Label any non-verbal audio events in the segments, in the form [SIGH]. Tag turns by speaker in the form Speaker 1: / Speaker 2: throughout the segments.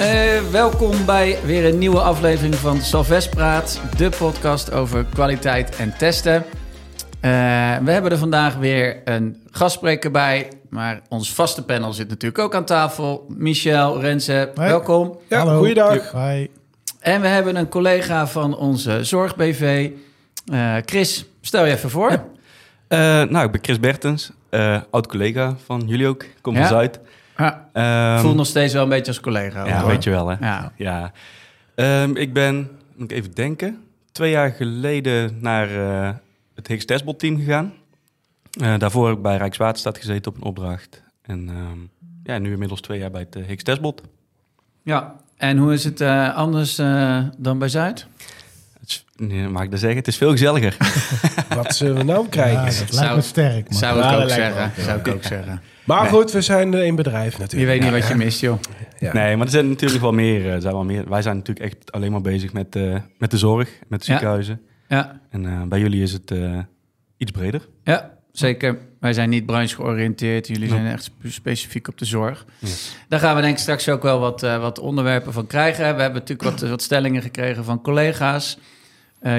Speaker 1: Uh, welkom bij weer een nieuwe aflevering van Salves Praat, de podcast over kwaliteit en testen. Uh, we hebben er vandaag weer een gastspreker bij, maar ons vaste panel zit natuurlijk ook aan tafel. Michel, Renze, welkom.
Speaker 2: Ja, Hallo. goeiedag.
Speaker 1: Hi. En we hebben een collega van onze Zorg-BV, uh, Chris. Stel je even voor.
Speaker 3: Ja. nou, ik ben Chris Bertens, oud-collega van jullie ook, kom van Zuid.
Speaker 1: Ja, um, voel nog steeds wel een beetje als collega.
Speaker 3: Ja, weet je wel, hè? Ja. ja. Um, ik ben, moet ik even denken, twee jaar geleden naar uh, het Higgs Testbot team gegaan. Uh, daarvoor heb ik bij Rijkswaterstaat gezeten op een opdracht. En um, ja, nu inmiddels twee jaar bij het uh, Higgs Testbot.
Speaker 1: Ja, en hoe is het anders dan bij Zuid?
Speaker 3: Nee, mag ik dat zeggen? Het is veel gezelliger. [LAUGHS]
Speaker 2: Wat zullen we nou krijgen? Ja,
Speaker 4: dat lijkt me sterk.
Speaker 1: Man. Zou ik ook zeggen. Zou ik ook zeggen.
Speaker 2: Maar goed, we zijn in bedrijf natuurlijk.
Speaker 1: Je weet niet wat je mist, joh.
Speaker 3: Ja. Nee, maar er zijn natuurlijk wel meer, er zijn wel meer. Wij zijn natuurlijk echt alleen maar bezig met, uh, met de zorg, met de ziekenhuizen. Ja. En uh, bij jullie is het uh, iets breder.
Speaker 1: Ja, zeker. Wij zijn niet branche georiënteerd. Jullie zijn echt specifiek op de zorg. Yes. Daar gaan we denk ik straks ook wel wat, wat onderwerpen van krijgen. We hebben natuurlijk wat, wat stellingen gekregen van collega's.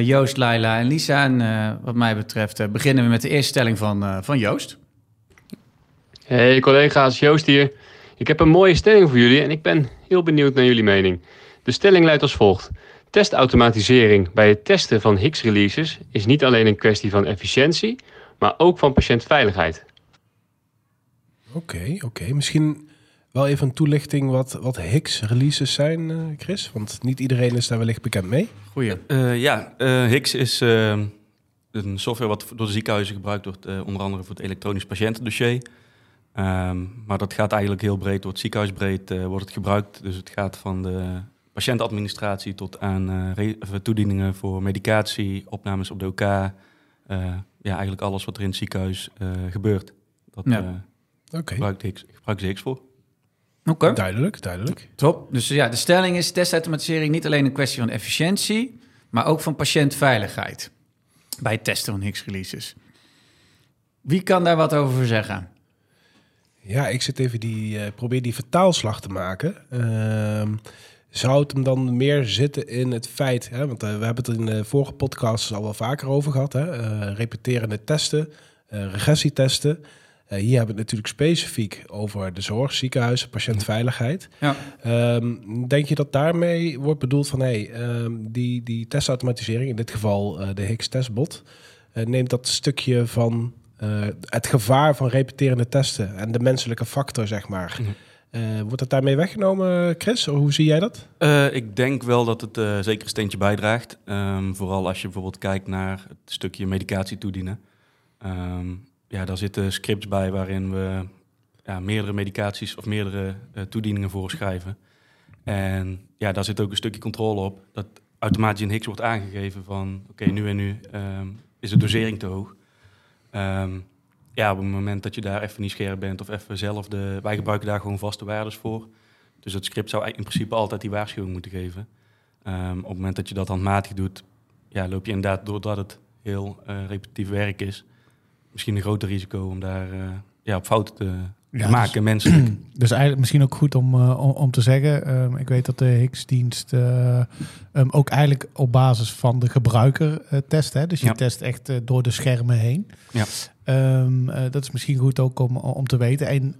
Speaker 1: Joost, Laila en Lisa. En wat mij betreft beginnen we met de eerste stelling van, van Joost.
Speaker 5: Hey collega's, Joost hier. Ik heb een mooie stelling voor jullie en ik ben heel benieuwd naar jullie mening. De stelling luidt als volgt. Testautomatisering bij het testen van Higgs-releases is niet alleen een kwestie van efficiëntie, maar ook van patiëntveiligheid.
Speaker 2: Oké, oké. Misschien wel even een toelichting wat, wat Higgs-releases zijn, uh, Chris? Want niet iedereen is daar wellicht bekend mee.
Speaker 3: Goeie. Uh, ja, uh, Higgs is een software wat door de ziekenhuizen gebruikt wordt, onder andere voor het elektronisch patiëntendossier. Um, maar dat gaat eigenlijk heel breed, door het ziekenhuisbreed uh, wordt het gebruikt. Dus het gaat van de patiëntadministratie tot aan uh, toedieningen voor medicatie, opnames op de OK. Ja, eigenlijk alles wat er in het ziekenhuis gebeurt. Dat ja. okay. gebruikt, Higgs, gebruikt Higgs voor.
Speaker 2: Oké. Duidelijk, duidelijk.
Speaker 1: Top. Dus ja, de stelling is testautomatisering niet alleen een kwestie van efficiëntie, maar ook van patiëntveiligheid bij het testen van Higgs-releases. Wie kan daar wat over zeggen?
Speaker 2: Ja, ik zit even die, uh, probeer die vertaalslag te maken. Uh, zou het hem dan meer zitten in het feit, hè, want uh, we hebben het in de vorige podcasts al wel vaker over gehad, hè, uh, repeterende testen, regressietesten. hier hebben we het natuurlijk specifiek over de zorg, ziekenhuizen, patiëntveiligheid. Ja. Um, denk je dat daarmee wordt bedoeld van hey, um, die, die testautomatisering, in dit geval de Higgs testbot, neemt dat stukje van uh, het gevaar van repeterende testen en de menselijke factor, zeg maar. Mhm. Uh, wordt het daarmee weggenomen, Chris? Hoe zie jij dat?
Speaker 3: Uh, ik denk wel dat het uh, zeker een steentje bijdraagt. Um, vooral als je bijvoorbeeld kijkt naar het stukje medicatie toedienen. Um, ja, daar zitten scripts bij waarin we ja, meerdere medicaties of meerdere toedieningen voorschrijven. En ja, daar zit ook een stukje controle op. Dat automatisch in Higgs wordt aangegeven van... oké, nu en nu um, is de dosering te hoog. Um, ja, op het moment dat je daar even niet scherp bent of even zelf de... Wij gebruiken daar gewoon vaste waardes voor. Dus het script zou in principe altijd die waarschuwing moeten geven. Um, op het moment dat je dat handmatig doet, ja, loop je inderdaad, doordat het heel uh, repetitief werk is, misschien een groter risico om daar uh, ja, op fouten te, ja, maken, dus, mensen. [CLEARS THROAT]
Speaker 4: Dus eigenlijk misschien ook goed om, uh, om, om, te zeggen. Um, ik weet dat de Higgs-dienst uh, um, ook eigenlijk op basis van de gebruiker uh, test. Hè? Dus je ja. test echt door de schermen heen. Ja. Um, dat is misschien goed ook om, om te weten. En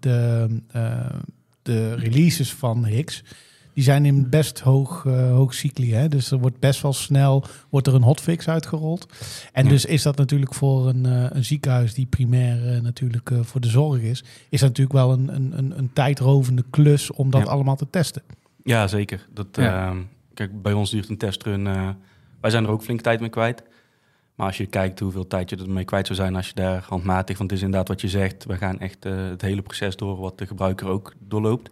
Speaker 4: de, de releases van Higgs die zijn in best hoog, uh, hoog cycli. Hè? Dus er wordt best wel snel wordt er een hotfix uitgerold. En dus is dat natuurlijk voor een, uh, een ziekenhuis die primair uh, natuurlijk voor de zorg is, is dat natuurlijk wel een, een, een tijdrovende klus om dat ja. allemaal te testen.
Speaker 3: Ja, zeker. Dat, ja. Ehm, kijk, bij ons duurt een testrun. wij zijn er ook flink tijd mee kwijt. Maar als je kijkt hoeveel tijd je ermee kwijt zou zijn als je daar handmatig, want het is inderdaad wat je zegt, we gaan echt het hele proces door wat de gebruiker ook doorloopt.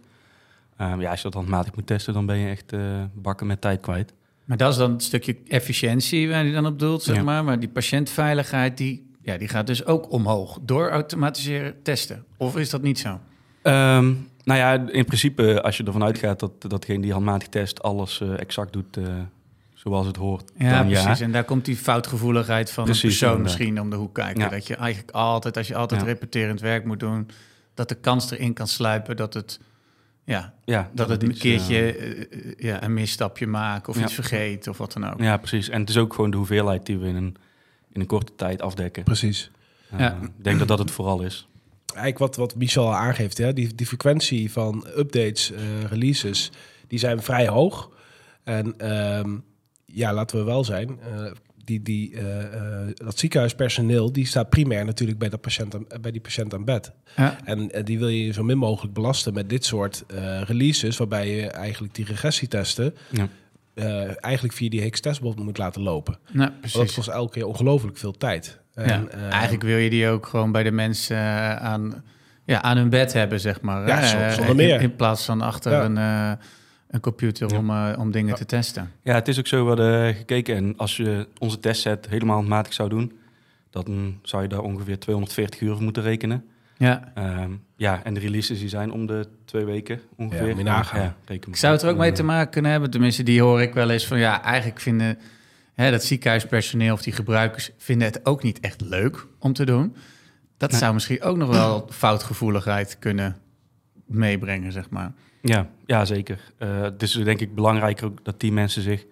Speaker 3: Um, ja, als je dat handmatig moet testen, dan ben je echt uh, bakken met tijd kwijt.
Speaker 1: Maar dat is dan het stukje efficiëntie waar je dan op doelt, zeg ja. maar. Maar die patiëntveiligheid, die, ja, die gaat dus ook omhoog door automatiseren testen. Of is dat niet zo?
Speaker 3: Um, nou ja, in principe, als je ervan uitgaat dat datgene die handmatig test alles uh, exact doet uh, zoals het hoort.
Speaker 1: Ja,
Speaker 3: dan
Speaker 1: precies.
Speaker 3: Ja.
Speaker 1: En daar komt die foutgevoeligheid van precies, een persoon inderdaad. misschien om de hoek kijken. Ja. Dat je eigenlijk altijd, als je altijd repeterend werk moet doen, dat de kans erin kan sluipen dat het Ja,
Speaker 3: Ja,
Speaker 1: dat het
Speaker 3: het
Speaker 1: een keertje
Speaker 3: eh,
Speaker 1: eh, ja, een misstapje maken of
Speaker 3: Ja.
Speaker 1: iets vergeet of wat dan ook.
Speaker 3: ja, precies. En het is ook gewoon de hoeveelheid die we in een, in een korte tijd afdekken.
Speaker 2: Precies.
Speaker 3: Eh,
Speaker 1: Ja.
Speaker 3: Ik denk dat dat het vooral is.
Speaker 2: Eigenlijk wat, wat Michel al aangeeft, hè, die, die frequentie van updates, eh, releases, die zijn vrij hoog. En ehm, ja, laten we wel zijn, eh, die, die, eh, eh, dat ziekenhuispersoneel, die staat primair natuurlijk bij, dat patiënt aan, bij die patiënt aan bed.
Speaker 1: Ja.
Speaker 2: En eh, die wil je zo min mogelijk belasten met dit soort eh, releases, waarbij je eigenlijk die regressietesten
Speaker 3: Ja.
Speaker 2: eh, eigenlijk via die Higgs testbot moet laten lopen.
Speaker 1: Nou,
Speaker 2: Want dat
Speaker 1: precies.
Speaker 2: kost elke keer ongelooflijk veel tijd.
Speaker 1: Ja.
Speaker 2: En, eh,
Speaker 1: Eigenlijk wil je die ook gewoon bij de mensen aan, ja, aan hun bed hebben, zeg maar.
Speaker 2: Ja, zonder-
Speaker 1: Eh,
Speaker 2: zonder
Speaker 1: in-
Speaker 2: meer.
Speaker 1: In, plaats van achter
Speaker 2: Ja.
Speaker 1: een, eh, een computer
Speaker 3: Ja.
Speaker 1: om, eh, om dingen
Speaker 2: Ja.
Speaker 1: te testen.
Speaker 3: Ja, het is ook zo, we hadden gekeken. En als je onze testset helemaal handmatig zou doen, dan zou je daar ongeveer 240 uur voor moeten rekenen.
Speaker 1: Ja.
Speaker 3: Ehm, ja, en de releases die zijn om de twee weken ongeveer.
Speaker 2: Ja, nagaan.
Speaker 1: Ik zou het er ook mee te
Speaker 3: Eh,
Speaker 1: maken kunnen hebben. Tenminste, die hoor ik wel eens van ja, eigenlijk vinden hè, dat ziekenhuispersoneel of die gebruikers vinden het ook niet echt leuk om te doen. Dat
Speaker 3: Nee.
Speaker 1: zou misschien ook nog wel foutgevoeligheid kunnen meebrengen, zeg maar.
Speaker 3: Ja, ja zeker. Eh, het is denk ik belangrijker ook dat die mensen zich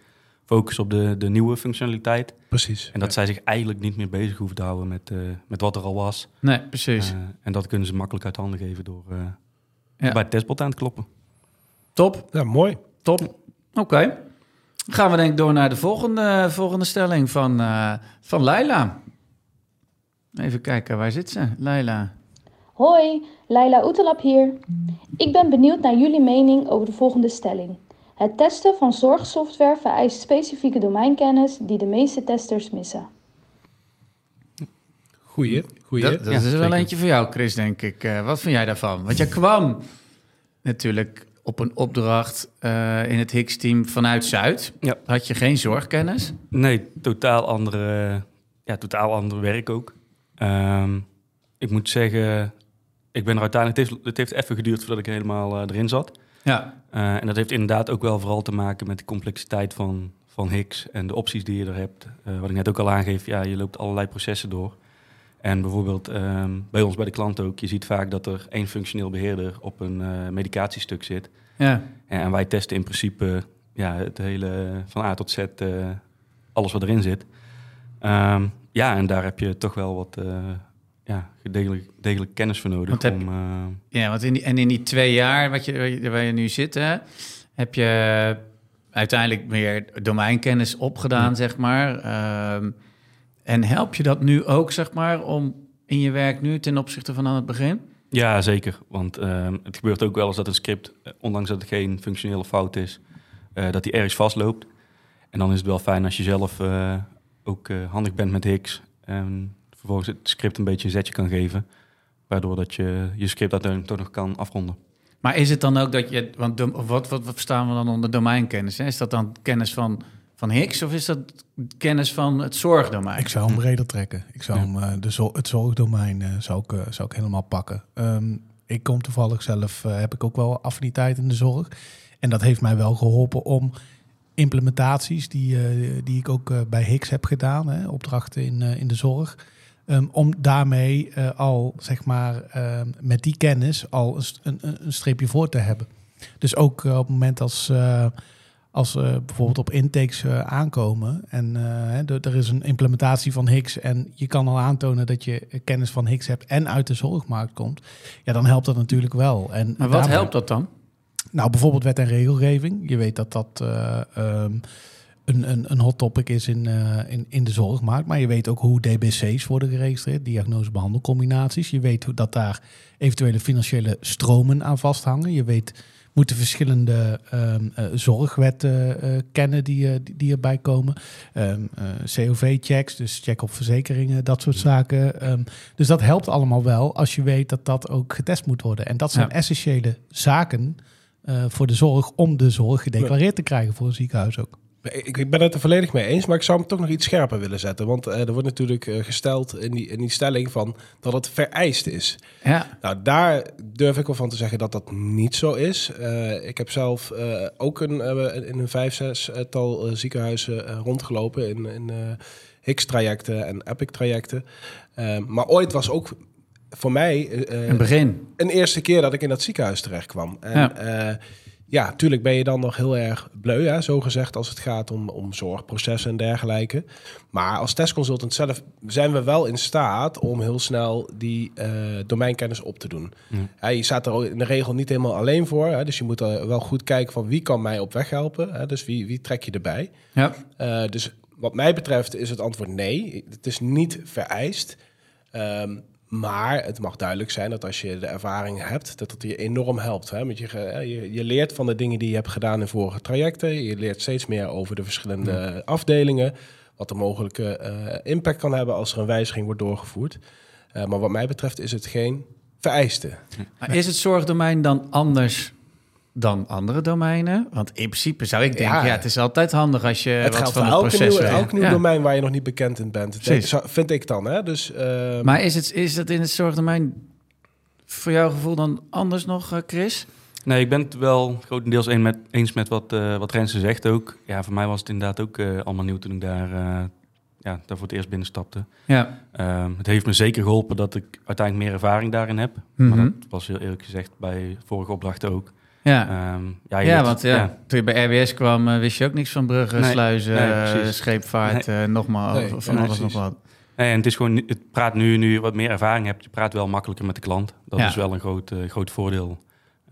Speaker 3: focussen op de, de nieuwe functionaliteit.
Speaker 2: Precies.
Speaker 3: En dat zij zich eigenlijk niet meer bezig hoeven te houden met, eh, met wat er al was.
Speaker 1: Nee, precies.
Speaker 3: Eh, en dat kunnen ze makkelijk uit handen geven door eh,
Speaker 1: Ja.
Speaker 3: bij het testbot aan te kloppen.
Speaker 1: Top,
Speaker 2: Ja, mooi.
Speaker 1: top. Oké. Gaan we denk ik door naar de volgende, volgende stelling van, eh van Laila. Even kijken, waar zit ze? Laila.
Speaker 6: Hoi, Laila Oetelap hier. Ik ben benieuwd naar jullie mening over de volgende stelling. Het testen van zorgsoftware vereist specifieke domeinkennis die de meeste testers missen.
Speaker 2: Goeie. Goeie.
Speaker 1: Dat, dat
Speaker 3: Ja,
Speaker 1: is wel eentje voor jou, Chris, denk ik. Eh, wat vind jij daarvan? Want jij kwam natuurlijk op een opdracht eh, in het Higgs-team vanuit Zuid.
Speaker 3: Ja.
Speaker 1: Had je geen zorgkennis?
Speaker 3: Nee, totaal andere, ja, totaal ander werk ook. Ehm, ik moet zeggen, ik ben er uiteindelijk... Het heeft, het heeft even geduurd voordat ik helemaal eh, erin zat.
Speaker 1: Ja.
Speaker 3: Eh, en dat heeft inderdaad ook wel vooral te maken met de complexiteit van, van Higgs en de opties die je er hebt. Eh, wat ik net ook al aangeef, ja, je loopt allerlei processen door. En bijvoorbeeld ehm, bij ons bij de klant ook, je ziet vaak dat er één functioneel beheerder op een medicatiestuk zit.
Speaker 1: Ja.
Speaker 3: En, en wij testen in principe ja, het hele van A tot Z, alles wat erin zit. Ehm, ja, en daar heb je toch wel wat ja, degelijk, degelijk kennis voor nodig.
Speaker 1: Want heb-
Speaker 3: om, eh,
Speaker 1: Ja, want in die, en in die twee jaar wat je, waar je- nu zit, hè, heb je uiteindelijk meer domeinkennis opgedaan, zeg maar. Ehm, en help je dat nu ook, zeg maar, om in je werk nu ten opzichte van aan het begin?
Speaker 3: Ja, zeker. Want ehm, het gebeurt ook wel eens dat een script, eh, ondanks dat het geen functionele fout is, eh, dat die ergens vastloopt. En dan is het wel fijn als je zelf ook handig bent met. En vervolgens het script een beetje een zetje kan geven. Waardoor dat je je script uiteindelijk toch nog kan afronden.
Speaker 1: Maar is het dan ook dat je, want wat, wat, wat verstaan we dan onder domeinkennis? Hè? Is dat dan kennis van, van Higgs of is dat kennis van het zorgdomein?
Speaker 4: Ik zou hem breder trekken. Ik zou hem, eh, de zo- het zorgdomein eh, zou, ik, eh, zou ik helemaal pakken. Ehm, ik kom toevallig zelf, heb ik ook wel affiniteit in de zorg. En dat heeft mij wel geholpen om implementaties die, eh, die ik ook bij Higgs heb gedaan, hè, opdrachten in, eh, in de zorg. Ehm, om daarmee eh, al, zeg maar, ehm, met die kennis al een, een, een streepje voor te hebben. Dus ook eh, op het moment als, eh, als bijvoorbeeld op intakes aankomen en hè, er- is een implementatie van Higgs en je kan al aantonen dat je kennis van Higgs hebt en uit de zorgmarkt komt, ja, dan helpt dat natuurlijk wel. En
Speaker 1: maar wat helpt dat dan?
Speaker 4: nou, bijvoorbeeld wet en regelgeving. Je weet dat dat eh, ehm, een, een, een hot topic is in, eh, in, in de zorgmarkt. Maar je weet ook hoe DBC's worden geregistreerd, diagnose-behandelcombinaties. Je weet hoe dat daar eventuele financiële stromen aan vasthangen. Je weet, moet de verschillende ehm, eh, zorgwetten eh, kennen die, die, die erbij komen. Ehm, eh, COV-checks, dus check op verzekeringen, dat soort zaken. Ehm, dus dat helpt allemaal wel als je weet dat dat ook getest moet worden. En dat zijn
Speaker 1: Ja.
Speaker 4: essentiële zaken voor de zorg om de zorg gedeclareerd te krijgen voor een ziekenhuis ook.
Speaker 2: Ik, ben het er volledig mee eens, maar ik zou hem toch nog iets scherper willen zetten. Want eh, er wordt natuurlijk eh, gesteld in die, in die stelling van dat het vereist is.
Speaker 1: Ja,
Speaker 2: Nou, daar durf ik wel van te zeggen dat dat niet zo is. Eh, ik heb zelf ook een, in een vijf, zes tal ziekenhuizen rondgelopen in, in Higgs-trajecten en Epic-trajecten. Maar ooit was ook voor mij...
Speaker 1: Een begin.
Speaker 2: Een eerste keer dat ik in dat ziekenhuis terecht kwam. En, ja ja, tuurlijk ben je dan nog heel erg bleu, hè, zo gezegd, als het gaat om, om zorgprocessen en dergelijke. Maar als testconsultant zelf zijn we wel in staat om heel snel die uh, domeinkennis op te doen. Ja. je staat er in de regel niet helemaal alleen voor, hè, dus je moet er wel goed kijken van wie kan mij op weg helpen. Hè, dus wie, wie trek je erbij? Ja. Uh, dus wat mij betreft is het antwoord nee. Het is niet vereist. Um, maar het mag duidelijk zijn dat als je de ervaring hebt, dat het je enorm helpt. Hè? Want je, je, je, leert van de dingen die je hebt gedaan in vorige trajecten. Je leert steeds meer over de verschillende afdelingen. Wat de mogelijke uh, impact kan hebben als er een wijziging wordt doorgevoerd. Uh, maar wat mij betreft is het geen vereiste.
Speaker 1: Maar is het zorgdomein dan anders dan andere domeinen? Want in principe zou ik denken, ja, het is altijd handig als je
Speaker 2: het
Speaker 1: wat
Speaker 2: van
Speaker 1: het proces
Speaker 2: nieuw, elk nieuw domein waar je nog niet bekend in bent. Vind ik dan. Hè? Dus, uh...
Speaker 1: Maar is het, is het in het zorgdomein voor jouw gevoel dan anders nog, eh, Chris?
Speaker 3: Nee, ik ben het wel grotendeels een met, eens met wat, uh, wat Rensen zegt ook. Ja, voor mij was het inderdaad ook uh, allemaal nieuw toen ik daar, ja, daar voor het eerst binnenstapte. Ja. Ehm, het heeft me zeker geholpen dat ik uiteindelijk meer ervaring daarin heb. Mm -hmm. Maar dat was heel eerlijk gezegd bij vorige opdrachten ook.
Speaker 1: Ja, um, ja, ja want ja, toen je bij RWS kwam, uh, wist je ook niks van bruggen, nee, sluizen, nee, scheepvaart, nee. uh, nogmaals, van alles nog wat.
Speaker 3: Nee, en het is gewoon, het praat nu, nu je wat meer ervaring hebt, je praat wel makkelijker met de klant. Dat is wel een groot, uh, groot voordeel.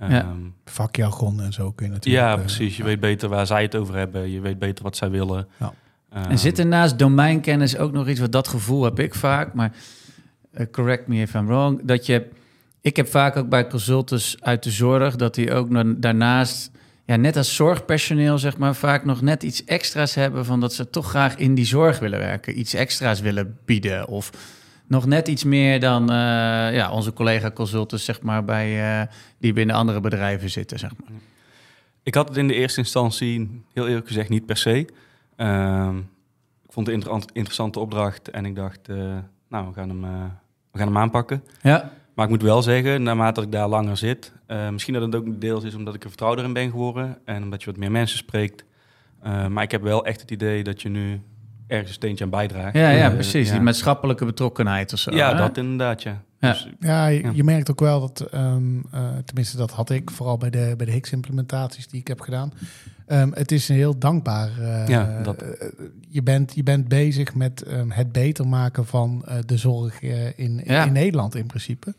Speaker 4: Um, Vakjargon en zo kun je natuurlijk.
Speaker 3: Ja, precies. Je weet beter waar zij het over hebben. Je weet beter wat zij willen. Ja.
Speaker 1: Um, en zit er naast domeinkennis ook nog iets, wat dat gevoel heb ik vaak, maar correct me if I'm wrong, dat je ik heb vaak ook bij consultants uit de zorg dat die ook daarnaast, ja, net als zorgpersoneel, zeg maar, vaak nog net iets extra's hebben van dat ze toch graag in die zorg willen werken, iets extra's willen bieden of nog net iets meer dan uh, ja, onze collega-consultants, zeg maar, bij, uh, die binnen andere bedrijven zitten, zeg maar.
Speaker 3: Ik had het in de eerste instantie, heel eerlijk gezegd, niet per se. Uh, ik vond het een interessante opdracht en ik dacht, uh, nou, we gaan hem, we gaan hem aanpakken. Ja. Maar ik moet wel zeggen, naarmate ik daar langer zit, uh, misschien dat het ook deels is omdat ik er vertrouwder in ben geworden en omdat je wat meer mensen spreekt. Uh, maar ik heb wel echt het idee dat je nu ergens een steentje aan bijdraagt.
Speaker 1: Ja, ja uh, precies. Ja. Die maatschappelijke betrokkenheid of zo.
Speaker 3: Ja,
Speaker 1: hè?
Speaker 3: dat inderdaad, ja.
Speaker 4: Ja, dus, ja, je, je, merkt ook wel dat, um, tenminste dat had ik, vooral bij de, bij de Higgs-implementaties die ik heb gedaan. Um, het is een heel dankbaar. Uh, ja, dat... uh, je, bent, je bent bezig met um, het beter maken van uh, de zorg in, ja. in Nederland in principe.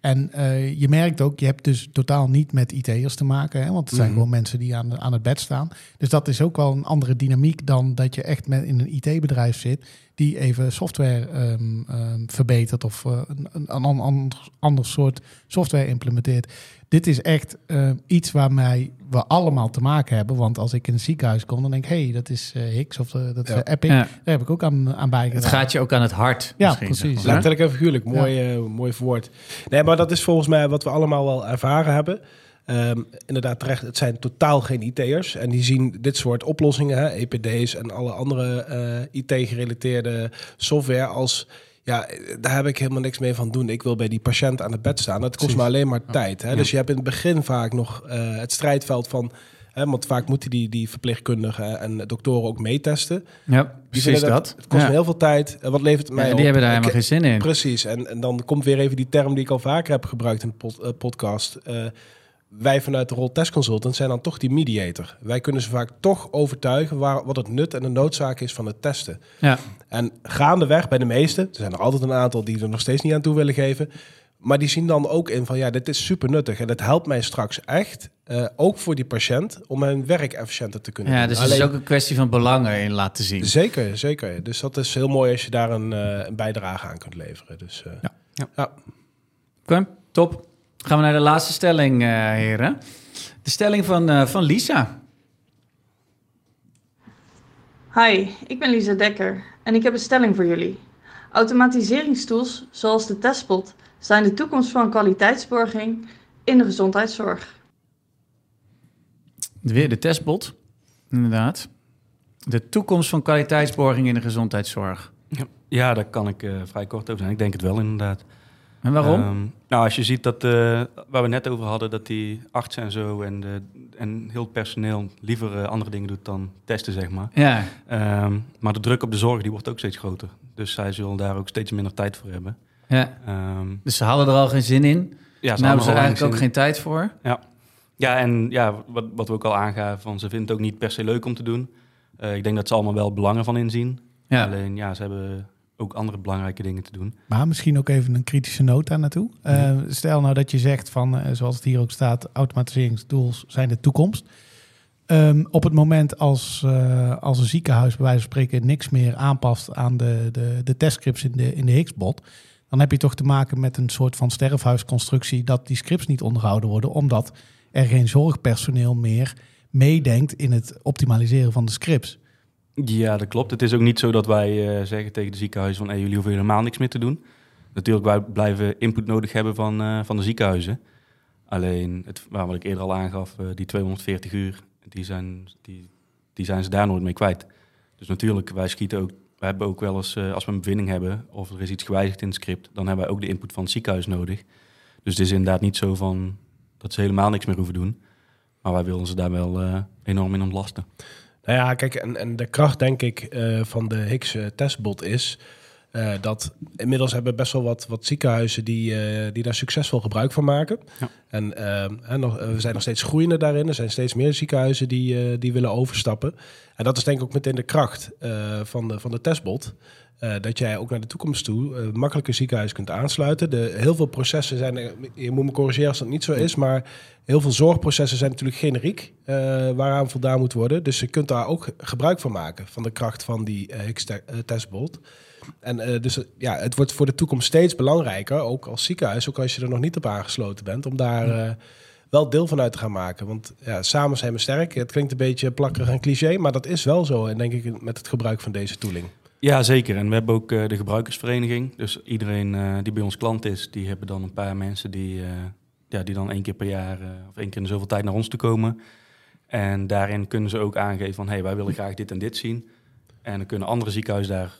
Speaker 4: En je merkt ook, je hebt dus totaal niet met IT'ers te maken, hè, want het zijn mm. gewoon mensen die aan, aan het bed staan. Dus dat is ook wel een andere dynamiek dan dat je echt met in een IT-bedrijf zit die even software um, verbetert of een, een, een ander, ander soort software implementeert. Dit is echt uh, iets waarmee we allemaal te maken hebben. Want als ik in een ziekenhuis kom, dan denk ik... hé, hey, dat is uh, Hicks of uh, dat is. Epic. Ja. Daar heb ik ook aan, aan bijgedragen.
Speaker 1: Het gaat je ook aan het hart.
Speaker 4: Ja, precies.
Speaker 2: Letterlijk en figuurlijk. Mooi, ja. mooi woord. Nee, maar dat is volgens mij wat we allemaal wel ervaren hebben. Um, inderdaad, terecht, het zijn totaal geen IT'ers. En die zien dit soort oplossingen, hè, EPD's en alle andere IT-gerelateerde software als ja, daar heb ik helemaal niks mee van doen. Ik wil bij die patiënt aan het bed staan. Dat kost me alleen maar tijd. Hè? Ja. Dus je hebt in het begin vaak nog uh, het strijdveld van... Hè, want vaak moeten die, die verpleegkundigen en doktoren ook meetesten.
Speaker 1: Ja, precies dat, dat.
Speaker 2: Het kost
Speaker 1: ja.
Speaker 2: me heel veel tijd. En wat levert het mij
Speaker 1: ja,
Speaker 2: op?
Speaker 1: Die hebben daar helemaal geen zin in.
Speaker 2: Precies. En, en dan komt weer even die term die ik al vaker heb gebruikt in de pod, uh, podcast... Uh, wij vanuit de rol testconsultant zijn dan toch die mediator. Wij kunnen ze vaak toch overtuigen waar, wat het nut en de noodzaak is van het testen. Ja. En gaandeweg bij de meesten, er zijn er altijd een aantal die er nog steeds niet aan toe willen geven. Maar die zien dan ook in van ja, dit is super nuttig en dat helpt mij straks echt, uh, ook voor die patiënt, om mijn werk efficiënter te kunnen
Speaker 1: ja,
Speaker 2: doen.
Speaker 1: Dus het is ook een kwestie van belangen in laten zien.
Speaker 2: Zeker, zeker. Dus dat is heel mooi als je daar een, uh, een bijdrage aan kunt leveren. Dus, uh, ja. ja.
Speaker 1: ja. Oké, okay, top. Gaan we naar de laatste stelling, uh, heren. De stelling van, uh, van Lisa.
Speaker 7: Hi, ik ben Lisa Dekker en ik heb een stelling voor jullie. Automatiseringstools zoals de testbot zijn de toekomst van kwaliteitsborging in de gezondheidszorg.
Speaker 1: Weer de testbot, inderdaad. De toekomst van kwaliteitsborging in de gezondheidszorg.
Speaker 3: Ja, ja daar kan ik uh, vrij kort over zijn. Ik denk het wel, inderdaad.
Speaker 1: En waarom?
Speaker 3: Um, nou, als je ziet dat, uh, waar we net over hadden, dat die artsen en zo en, de, en heel het personeel liever uh, andere dingen doet dan testen, zeg maar.
Speaker 1: Ja.
Speaker 3: Um, maar de druk op de zorg die wordt ook steeds groter. Dus zij zullen daar ook steeds minder tijd voor hebben.
Speaker 1: Ja.
Speaker 3: Ehm,
Speaker 1: Dus ze hadden er al geen zin in.
Speaker 3: ja,
Speaker 1: Ja,
Speaker 3: ze
Speaker 1: nou hebben ze
Speaker 3: al
Speaker 1: eigenlijk ook geen tijd voor.
Speaker 3: zin- Ja, en ja, wat, wat we ook al aangaven, van ze vinden het ook niet per se leuk om te doen. Eh, ik denk dat ze allemaal wel belangen van inzien.
Speaker 1: Ja.
Speaker 3: Alleen ja, ze hebben ook andere belangrijke dingen te doen.
Speaker 4: Maar misschien ook even een kritische noot daar naartoe. Eh, stel nou dat je zegt van, eh, zoals het hier ook staat, automatiseringsdoels zijn de toekomst. Ehm, op het moment als, eh, als een ziekenhuis bij wijze van spreken niks meer aanpast aan de, de, de testscripts in de, in de Higgsbot, dan heb je toch te maken met een soort van sterfhuisconstructie dat die scripts niet onderhouden worden, omdat er geen zorgpersoneel meer meedenkt in het optimaliseren van de scripts.
Speaker 3: Ja, dat klopt. Het is ook niet zo dat wij eh, zeggen tegen de ziekenhuizen van jullie hoeven helemaal niks meer te doen. Natuurlijk, wij blijven input nodig hebben van, eh, van de ziekenhuizen. Alleen, het, wat ik eerder al aangaf, eh, die 240 uur, die zijn, die, die zijn ze daar nooit mee kwijt. Dus natuurlijk, wij schieten ook, wij hebben ook wel eens, als we een bevinding hebben of er is iets gewijzigd in het script, dan hebben wij ook de input van het ziekenhuis nodig. Dus het is inderdaad niet zo van dat ze helemaal niks meer hoeven doen. Maar wij willen ze daar wel enorm in ontlasten.
Speaker 2: Nou ja, kijk, en, en de kracht denk ik eh, van de Higgs eh, testbot is eh, dat inmiddels hebben best wel wat, wat ziekenhuizen die, die daar succesvol gebruik van maken.
Speaker 3: Ja.
Speaker 2: En nog, we zijn nog steeds groeiende daarin. Er zijn steeds meer ziekenhuizen die, die willen overstappen. En dat is denk ik ook meteen de kracht van, de, van de testbot. Eh, dat jij ook naar de toekomst toe uh, makkelijke ziekenhuis kunt aansluiten. De, heel veel processen zijn, er- je moet me corrigeren als dat niet zo is, maar heel veel zorgprocessen zijn natuurlijk generiek, eh, waaraan voldaan moet worden. Dus je kunt daar ook gebruik van maken, van de kracht van die eh, Higgs te- eh, testbot. En eh, dus eh, ja, het wordt voor de toekomst steeds belangrijker, ook als ziekenhuis, ook als je er nog niet op aangesloten bent, om daar eh, wel deel van uit te gaan maken. Want ja, samen zijn we sterk. Het klinkt een beetje plakkerig en cliché, maar dat is wel zo, en denk ik, met het gebruik van deze tooling.
Speaker 3: Ja, zeker. En we hebben ook eh, de gebruikersvereniging. Dus iedereen eh, die bij ons klant is, die hebben dan een paar mensen die, eh, ja, die dan één keer per jaar of één keer in zoveel tijd naar ons toe komen. En daarin kunnen ze ook aangeven van, hé, hey, wij willen graag dit en dit zien. En dan kunnen andere ziekenhuizen daar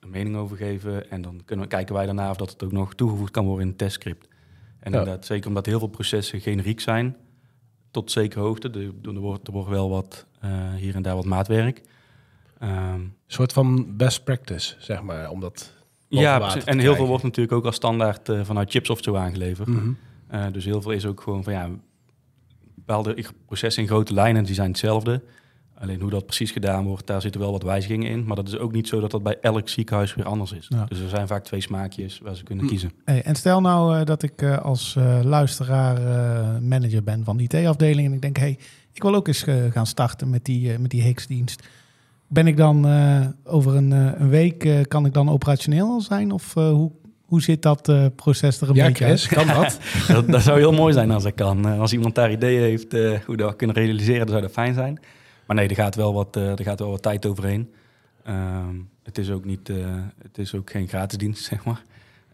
Speaker 3: een mening over geven. En dan kunnen, kijken wij daarna of dat het ook nog toegevoegd kan worden in het testscript. En
Speaker 2: Ja.
Speaker 3: inderdaad, zeker omdat heel veel processen generiek zijn, tot zekere hoogte. Er, er, wordt, er wordt wel wat, hier en daar wat maatwerk. Ehm,
Speaker 2: Een soort van best practice, zeg maar, om dat
Speaker 3: ja,
Speaker 2: water
Speaker 3: precies.
Speaker 2: te
Speaker 3: en heel veel wordt natuurlijk ook als standaard eh, vanuit chips of zo aangeleverd.
Speaker 2: Mhm.
Speaker 3: Eh, dus heel veel is ook gewoon van ja, bepaalde processen in grote lijnen, die zijn hetzelfde. Alleen hoe dat precies gedaan wordt, daar zitten wel wat wijzigingen in. Maar dat is ook niet zo dat dat bij elk ziekenhuis weer anders is.
Speaker 4: Ja.
Speaker 3: Dus er zijn vaak twee smaakjes waar ze kunnen
Speaker 2: Hm.
Speaker 3: kiezen.
Speaker 4: Hey, en stel nou eh, dat ik eh, als eh, luisteraar eh, manager ben van de IT-afdeling en ik denk, hey, ik wil ook eens gaan starten met die, met die Higgs-dienst. Ben ik dan eh, over een, eh, een week, eh, kan ik dan operationeel al zijn? Of eh, hoe, hoe zit dat eh, proces er een
Speaker 2: Ja,
Speaker 4: beetje
Speaker 2: Chris,
Speaker 4: uit?
Speaker 2: kan dat? [LAUGHS]
Speaker 3: dat, dat zou heel mooi zijn als dat kan. Als iemand daar ideeën heeft eh, hoe dat kunnen realiseren, dan zou dat fijn zijn. Maar nee, er gaat wel wat, eh, er gaat wel wat tijd overheen. Ehm, het, is ook niet, eh, het is ook geen gratis dienst, [LAUGHS] zeg maar.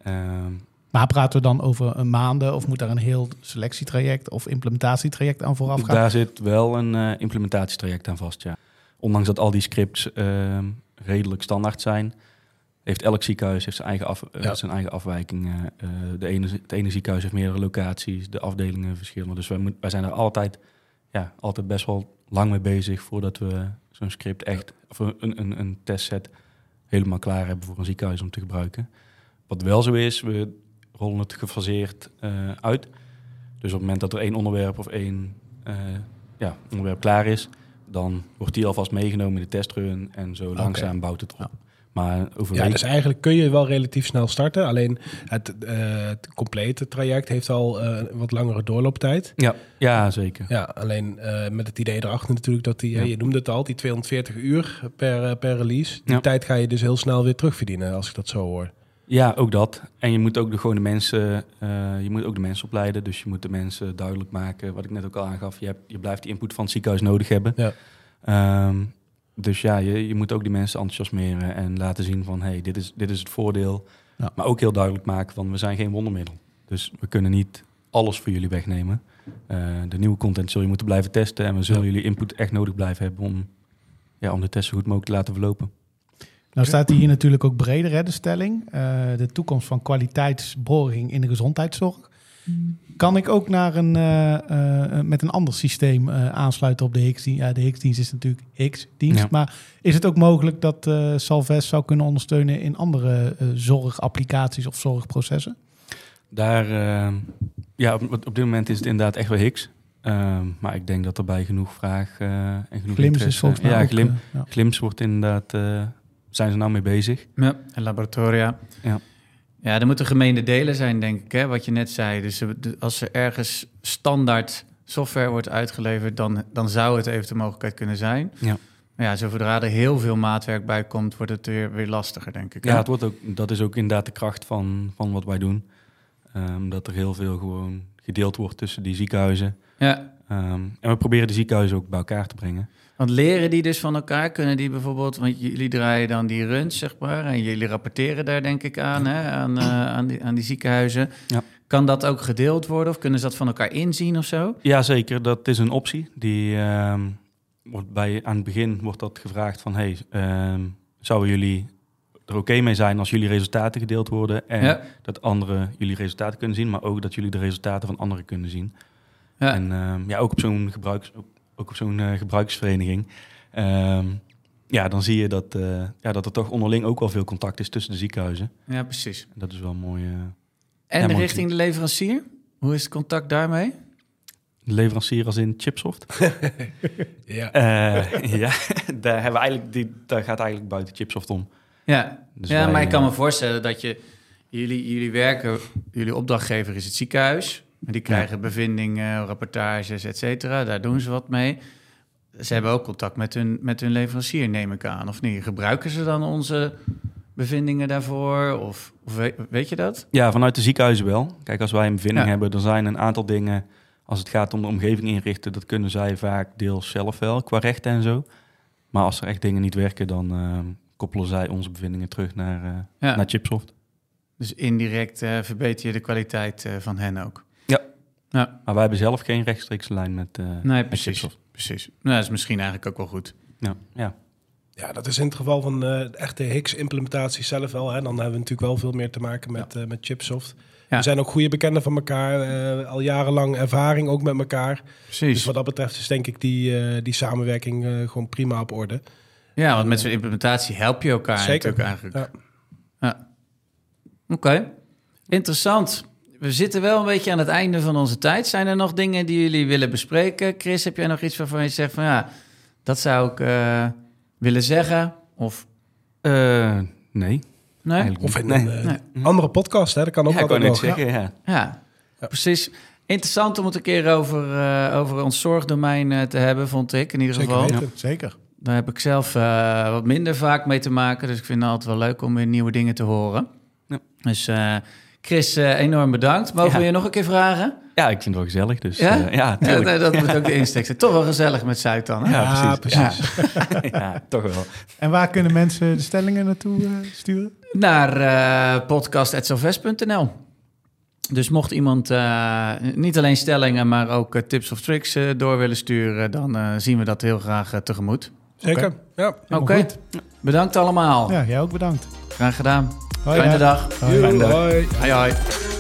Speaker 3: Ehm,
Speaker 4: Maar praten we dan over een maanden of moet daar een heel selectietraject of implementatietraject aan vooraf gaan?
Speaker 3: Daar zit wel een eh, implementatietraject aan vast, ja. Ondanks dat al die scripts ehm, redelijk standaard zijn, heeft elk ziekenhuis heeft zijn eigen, af, eh,
Speaker 2: Ja.
Speaker 3: zijn eigen afwijkingen. Eh, de ene, het ene ziekenhuis heeft meerdere locaties, de afdelingen verschillen. Dus wij, moet, wij zijn er altijd, ja, altijd best wel lang mee bezig voordat we zo'n script echt, of een, een, een testset helemaal klaar hebben voor een ziekenhuis om te gebruiken. Wat wel zo is, we rollen het gefaseerd eh, uit. Dus op het moment dat er één onderwerp of één eh, ja, onderwerp klaar is, dan wordt die alvast meegenomen in de testrun en zo langzaam bouwt het op.
Speaker 4: Ja.
Speaker 3: Maar over
Speaker 2: Ja, dus eigenlijk kun je wel relatief snel starten. Alleen het, eh, het complete traject heeft al een wat langere doorlooptijd.
Speaker 3: ja, ja, zeker.
Speaker 2: Ja, alleen eh, met het idee erachter natuurlijk dat die,
Speaker 3: Ja.
Speaker 2: je noemde het al, die 240 uur per, per release. Die
Speaker 3: Ja.
Speaker 2: tijd ga je dus heel snel weer terugverdienen, als ik dat zo hoor.
Speaker 3: Ja, ook dat. En je moet ook de, gewoon de mensen, eh, je moet ook de mensen opleiden. Dus je moet de mensen duidelijk maken, wat ik net ook al aangaf. Je, hebt, je blijft die input van het ziekenhuis nodig hebben.
Speaker 2: Ja.
Speaker 3: Ehm, dus ja, je, je moet ook die mensen enthousiasmeren en laten zien van, hey, dit is, dit is het voordeel.
Speaker 4: Ja.
Speaker 3: Maar ook heel duidelijk maken van, we zijn geen wondermiddel. Dus we kunnen niet alles voor jullie wegnemen. Eh, de nieuwe content zul je moeten blijven testen. En we zullen
Speaker 2: Ja.
Speaker 3: jullie input echt nodig blijven hebben om, ja, om de test zo goed mogelijk te laten verlopen.
Speaker 4: Nou staat hier natuurlijk ook breder, hè, de stelling. Eh, de toekomst van kwaliteitsborging in de gezondheidszorg. Kan ik ook naar een, uh, uh, met een ander systeem uh, aansluiten op de Higgs-dienst? Ja, de Higgs-dienst is natuurlijk Higgs-dienst. Ja. Maar is het ook mogelijk dat Salves zou kunnen ondersteunen in andere zorgapplicaties of zorgprocessen?
Speaker 3: Daar, ja, op, op, dit moment is het inderdaad echt wel Higgs. maar ik denk dat er bij genoeg vraag en genoeg
Speaker 4: Glims is volgens mij
Speaker 3: ja,
Speaker 4: ook,
Speaker 3: Glim, ja. Glims wordt inderdaad, zijn ze nou mee bezig.
Speaker 1: Ja, en laboratoria.
Speaker 3: Ja.
Speaker 1: Ja, er moeten gemene delen zijn, denk ik, hè, wat je net zei. Dus als er ergens standaard software wordt uitgeleverd, dan, dan zou het even de mogelijkheid kunnen zijn.
Speaker 3: Ja.
Speaker 1: Maar ja, zodra er heel veel maatwerk bij komt, wordt het weer, weer lastiger, denk ik.
Speaker 3: Ja, het wordt ook, dat is ook inderdaad de kracht van, van wat wij doen. Um, dat er heel veel gewoon gedeeld wordt tussen die ziekenhuizen.
Speaker 1: Ja.
Speaker 3: Um, en we proberen de ziekenhuizen ook bij elkaar te brengen.
Speaker 1: Want leren die dus van elkaar? Kunnen die bijvoorbeeld, want jullie draaien dan die runs, zeg maar, en jullie rapporteren daar denk ik aan, hè, aan, uh, aan, die, aan die ziekenhuizen.
Speaker 3: Ja.
Speaker 1: Kan dat ook gedeeld worden of kunnen ze dat van elkaar inzien of zo?
Speaker 3: Ja, zeker. Dat is een optie. Die uh, wordt bij, aan het begin wordt dat gevraagd van, hey, uh, zouden jullie er oké okay mee zijn als jullie resultaten gedeeld worden en
Speaker 1: ja.
Speaker 3: dat anderen jullie resultaten kunnen zien, maar ook dat jullie de resultaten van anderen kunnen zien.
Speaker 1: Ja.
Speaker 3: En ja, ook op zo'n gebruiks ook op zo'n uh, gebruiksvereniging. Um, ja, dan zie je dat, uh, ja, dat er toch onderling ook wel veel contact is tussen de ziekenhuizen.
Speaker 1: Ja, precies.
Speaker 3: Dat is wel mooi. Uh,
Speaker 1: en ja, richting de leverancier? Hoe is het contact daarmee?
Speaker 3: De leverancier als in Chipsoft? [LAUGHS]
Speaker 2: ja.
Speaker 3: ja, [LAUGHS] daar, hebben we eigenlijk, die, daar gaat eigenlijk buiten Chipsoft om.
Speaker 1: Ja, dus ja wij, maar ik kan me voorstellen dat je... Jullie, jullie werken, jullie opdrachtgever is het ziekenhuis. Die krijgen ja. bevindingen, rapportages, et cetera. Daar doen ze wat mee. Ze hebben ook contact met hun, met hun leverancier, neem ik aan, of niet? Gebruiken ze dan onze bevindingen daarvoor? Of, of weet, weet, je dat?
Speaker 3: Ja, vanuit de ziekenhuizen wel. Kijk, als wij een bevinding ja. hebben, er zijn een aantal dingen... als het gaat om de omgeving inrichten... dat kunnen zij vaak deels zelf wel, qua rechten en zo. Maar als er echt dingen niet werken... dan uh, koppelen zij onze bevindingen terug naar, uh,
Speaker 1: ja.
Speaker 3: naar Chipsoft.
Speaker 1: Dus indirect uh, verbeter je de kwaliteit uh, van hen ook.
Speaker 3: Ja. Maar wij hebben zelf geen rechtstreekse lijn met. Uh,
Speaker 1: nee, precies. Met precies. Nou, dat is misschien eigenlijk ook wel goed.
Speaker 3: Ja. ja.
Speaker 2: Ja, dat is in het geval van de echte Higgs-implementatie zelf wel. Hè. Dan hebben we natuurlijk wel veel meer te maken met, ja. uh, met Chipsoft. Ja. We zijn ook goede bekenden van elkaar. Uh, al jarenlang ervaring ook met elkaar.
Speaker 1: Precies.
Speaker 2: Dus wat dat betreft is denk ik die, uh, die samenwerking gewoon prima op orde.
Speaker 1: Ja, want met zo'n implementatie help je elkaar
Speaker 2: Zeker.
Speaker 1: natuurlijk eigenlijk. Ja. ja. Oké, okay. interessant. We zitten wel een beetje aan het einde van onze tijd. Zijn er nog dingen die jullie willen bespreken? Chris, heb jij nog iets waarvan je zegt van ja, dat zou ik uh, willen zeggen? Of
Speaker 3: uh, nee.
Speaker 1: Nee?
Speaker 2: Of in een nee. nee. andere podcast, hè? Dat kan ook
Speaker 3: ja,
Speaker 2: altijd
Speaker 3: kan
Speaker 2: nog.
Speaker 3: Zeggen, ja.
Speaker 1: Ja. ja. precies. Interessant om het een keer over, uh, over ons zorgdomein te hebben, vond ik in ieder
Speaker 2: Zeker
Speaker 1: geval.
Speaker 2: Weten.
Speaker 4: Zeker.
Speaker 1: Daar heb ik zelf wat minder vaak mee te maken. Dus ik vind het altijd wel leuk om weer nieuwe dingen te horen.
Speaker 3: Ja.
Speaker 1: Dus Chris, uh, enorm bedankt. Mogen ja. we je nog een keer vragen?
Speaker 3: Ja, ik vind het wel gezellig. Dus,
Speaker 1: ja?
Speaker 3: Uh, ja,
Speaker 1: ja nee, dat moet ook de insteek zijn. Toch wel gezellig met Zuid dan, hè?
Speaker 3: Ja, precies. precies. [LAUGHS] Ja. toch wel.
Speaker 4: En waar kunnen mensen de stellingen naartoe uh, sturen?
Speaker 1: Naar uh, Dus mocht iemand niet alleen stellingen, maar ook tips of tricks door willen sturen... dan zien we dat heel graag tegemoet.
Speaker 2: Zeker,
Speaker 1: okay.
Speaker 2: ja.
Speaker 1: Oké, okay. bedankt allemaal.
Speaker 4: Ja, jij ook bedankt.
Speaker 1: Graag gedaan.
Speaker 4: Hoi,
Speaker 1: Fijne dag.
Speaker 2: Hoi.
Speaker 3: Fijne dag.
Speaker 2: Hoi.
Speaker 1: Hoi, hoi.